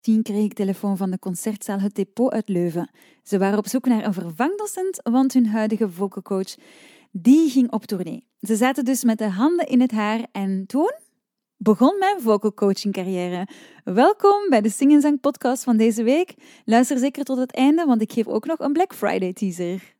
2010 kreeg ik telefoon van de concertzaal Het Depot uit Leuven. Ze waren op zoek naar een vervangdocent, want hun huidige vocalcoach die ging op tournee. Ze zaten dus met de handen in het haar en toen begon mijn vocal coaching carrière. Welkom bij de Sing Zang podcast van deze week. Luister zeker tot het einde, want ik geef ook nog een Black Friday teaser.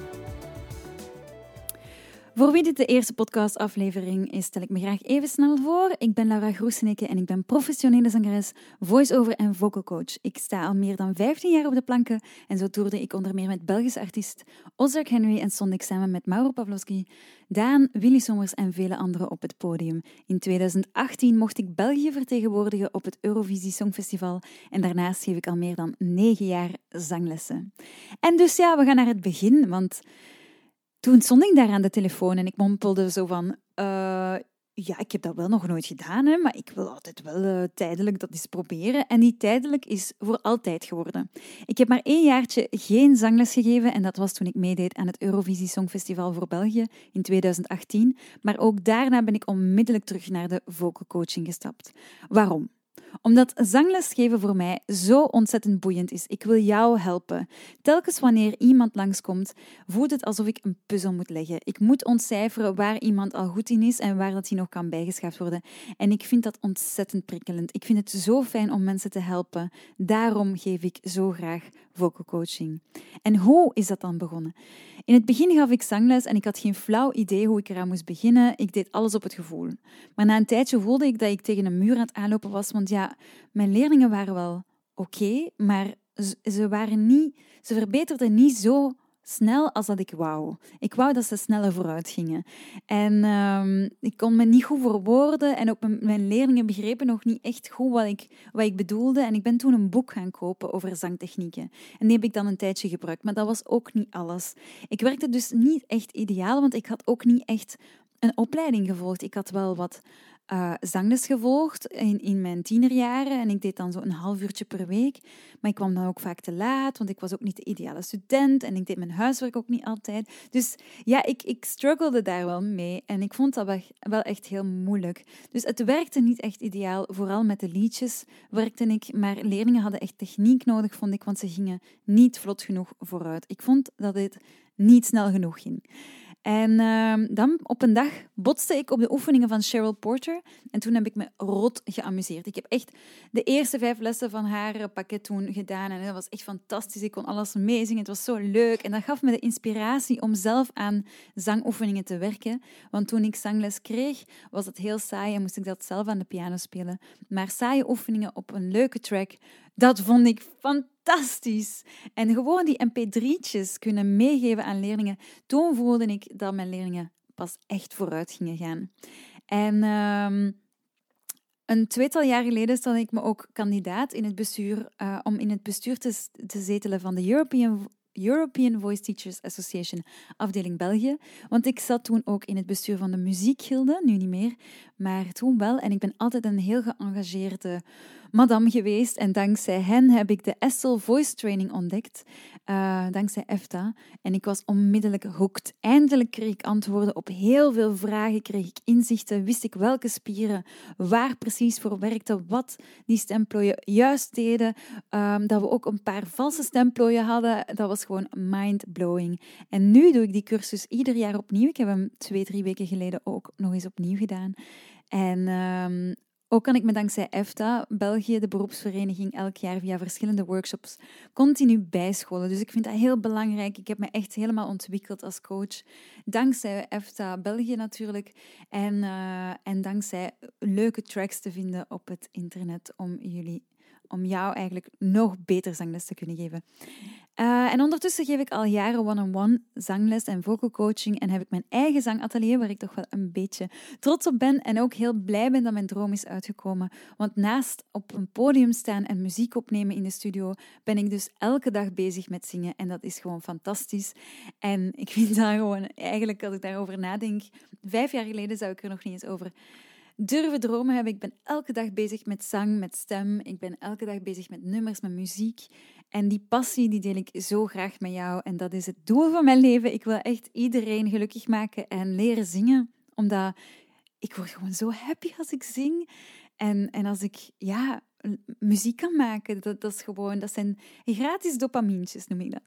Voor wie dit de eerste podcastaflevering is, stel ik me graag even snel voor. Ik ben Laura Groeseneke en ik ben professionele zangeres, voice-over en vocal coach. Ik sta al meer dan 15 jaar op de planken en zo toerde ik onder meer met Belgische artiest Ozark Henry en stond ik samen met Mauro Pavlovski, Daan, Willy Sommers en vele anderen op het podium. In 2018 mocht ik België vertegenwoordigen op het Eurovisie Songfestival en daarnaast geef ik al meer dan 9 jaar zanglessen. En dus ja, we gaan naar het begin, want toen stond ik daar aan de telefoon en ik mompelde zo van... Uh, ja, ik heb dat wel nog nooit gedaan, hè, maar ik wil altijd wel uh, tijdelijk dat eens proberen. En die tijdelijk is voor altijd geworden. Ik heb maar één jaartje geen zangles gegeven en dat was toen ik meedeed aan het Eurovisie Songfestival voor België in 2018. Maar ook daarna ben ik onmiddellijk terug naar de vocal coaching gestapt. Waarom? Omdat zanglesgeven voor mij zo ontzettend boeiend is. Ik wil jou helpen. Telkens wanneer iemand langskomt, voelt het alsof ik een puzzel moet leggen. Ik moet ontcijferen waar iemand al goed in is en waar dat hij nog kan bijgeschaafd worden. En ik vind dat ontzettend prikkelend. Ik vind het zo fijn om mensen te helpen. Daarom geef ik zo graag vocal coaching. En hoe is dat dan begonnen? In het begin gaf ik zangles en ik had geen flauw idee hoe ik eraan moest beginnen. Ik deed alles op het gevoel. Maar na een tijdje voelde ik dat ik tegen een muur aan het aanlopen was, want ja, mijn leerlingen waren wel oké, maar ze, waren niet, ze verbeterden niet zo snel als dat ik wou. Ik wou dat ze sneller vooruit gingen. En um, ik kon me niet goed verwoorden en ook mijn, leerlingen begrepen nog niet echt goed wat ik, wat ik bedoelde. En ik ben toen een boek gaan kopen over zangtechnieken. En die heb ik dan een tijdje gebruikt, maar dat was ook niet alles. Ik werkte dus niet echt ideaal, want ik had ook niet echt een opleiding gevolgd. Ik had wel wat uh, zangles gevolgd in, in mijn tienerjaren en ik deed dan zo een half uurtje per week. Maar ik kwam dan ook vaak te laat, want ik was ook niet de ideale student en ik deed mijn huiswerk ook niet altijd. Dus ja, ik, ik struggelde daar wel mee en ik vond dat wel echt heel moeilijk. Dus het werkte niet echt ideaal, vooral met de liedjes werkte ik, maar leerlingen hadden echt techniek nodig, vond ik, want ze gingen niet vlot genoeg vooruit. Ik vond dat dit niet snel genoeg ging. En uh, dan op een dag botste ik op de oefeningen van Cheryl Porter. En toen heb ik me rot geamuseerd. Ik heb echt de eerste vijf lessen van haar pakket toen gedaan. En dat was echt fantastisch. Ik kon alles meezingen. Het was zo leuk. En dat gaf me de inspiratie om zelf aan zangoefeningen te werken. Want toen ik zangles kreeg, was het heel saai en moest ik dat zelf aan de piano spelen. Maar saaie oefeningen op een leuke track, dat vond ik fantastisch. En gewoon die mp3'tjes kunnen meegeven aan leerlingen. Toen voelde ik dat mijn leerlingen pas echt vooruit gingen gaan. En um, een tweetal jaar geleden stelde ik me ook kandidaat in het bestuur, uh, om in het bestuur te, te zetelen van de European European Voice Teachers Association, afdeling België. Want ik zat toen ook in het bestuur van de muziekgilde, nu niet meer, maar toen wel. En ik ben altijd een heel geëngageerde madame geweest. En dankzij hen heb ik de Essel Voice Training ontdekt, uh, dankzij EFTA. En ik was onmiddellijk hooked. Eindelijk kreeg ik antwoorden op heel veel vragen, kreeg ik inzichten, wist ik welke spieren waar precies voor werkten, wat die stemplooien juist deden. Um, dat we ook een paar valse stemplooien hadden, dat was gewoon mind-blowing. En nu doe ik die cursus ieder jaar opnieuw. Ik heb hem twee, drie weken geleden ook nog eens opnieuw gedaan. En um, ook kan ik me dankzij EFTA, België, de beroepsvereniging, elk jaar via verschillende workshops continu bijscholen. Dus ik vind dat heel belangrijk. Ik heb me echt helemaal ontwikkeld als coach. Dankzij EFTA, België natuurlijk. En, uh, en dankzij leuke tracks te vinden op het internet om jullie om jou eigenlijk nog beter zangles te kunnen geven. Uh, en ondertussen geef ik al jaren one-on-one zangles en vocal coaching en heb ik mijn eigen zangatelier waar ik toch wel een beetje trots op ben en ook heel blij ben dat mijn droom is uitgekomen. Want naast op een podium staan en muziek opnemen in de studio, ben ik dus elke dag bezig met zingen en dat is gewoon fantastisch. En ik vind dat gewoon, eigenlijk als ik daarover nadenk, vijf jaar geleden zou ik er nog niet eens over durven dromen hebben. Ik ben elke dag bezig met zang, met stem. Ik ben elke dag bezig met nummers, met muziek. En die passie die deel ik zo graag met jou. En dat is het doel van mijn leven. Ik wil echt iedereen gelukkig maken en leren zingen. Omdat ik word gewoon zo happy als ik zing. En, en als ik ja, muziek kan maken. Dat, dat, is gewoon, dat zijn gratis dopamientjes, noem ik dat.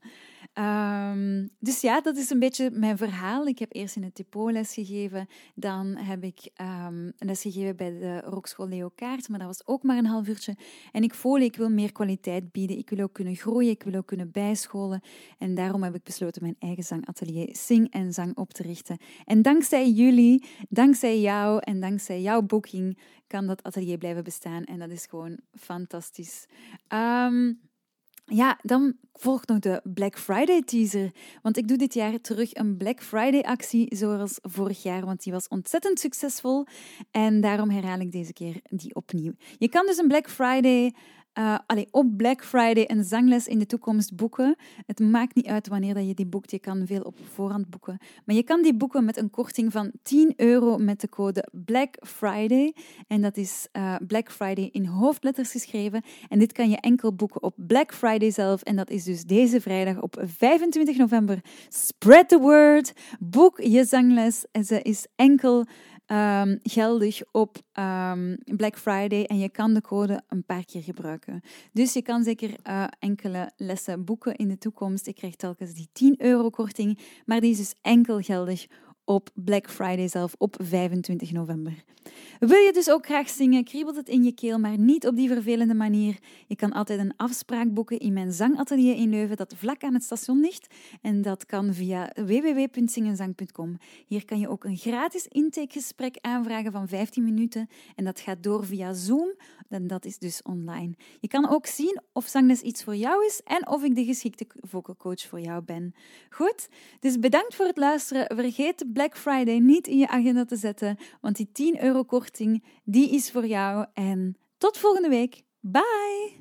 Um, dus ja, dat is een beetje mijn verhaal. Ik heb eerst in het depot les gegeven. Dan heb ik um, les gegeven bij de Rockschool Leo Kaart, maar dat was ook maar een half uurtje. En ik voel, ik wil meer kwaliteit bieden. Ik wil ook kunnen groeien, ik wil ook kunnen bijscholen. En daarom heb ik besloten mijn eigen zangatelier Sing en Zang op te richten. En dankzij jullie, dankzij jou en dankzij jouw boeking kan dat atelier blijven bestaan. En dat is gewoon fantastisch. Um, ja, dan volgt nog de Black Friday teaser. Want ik doe dit jaar terug een Black Friday actie zoals vorig jaar, want die was ontzettend succesvol. En daarom herhaal ik deze keer die opnieuw. Je kan dus een Black Friday uh, op Black Friday een zangles in de toekomst boeken. Het maakt niet uit wanneer dat je die boekt. Je kan veel op voorhand boeken. Maar je kan die boeken met een korting van 10 euro met de code Black Friday. En dat is uh, Black Friday in hoofdletters geschreven. En dit kan je enkel boeken op Black Friday zelf. En dat is dus deze vrijdag op 25 november. Spread the word. Boek je zangles. En ze is enkel um, geldig op um, Black Friday en je kan de code een paar keer gebruiken. Dus je kan zeker uh, enkele lessen boeken in de toekomst. Ik krijg telkens die 10 euro korting, maar die is dus enkel geldig op Black Friday zelf op 25 november. Wil je dus ook graag zingen, kriebelt het in je keel, maar niet op die vervelende manier. Je kan altijd een afspraak boeken in mijn zangatelier in Leuven dat vlak aan het station ligt. En dat kan via www.zingenzang.com. Hier kan je ook een gratis intakegesprek aanvragen van 15 minuten. En dat gaat door via Zoom. En dat is dus online. Je kan ook zien of zangles iets voor jou is en of ik de geschikte vocal coach voor jou ben. Goed, dus bedankt voor het luisteren. Vergeet Black Friday niet in je agenda te zetten, want die 10 euro die is voor jou. En tot volgende week. Bye!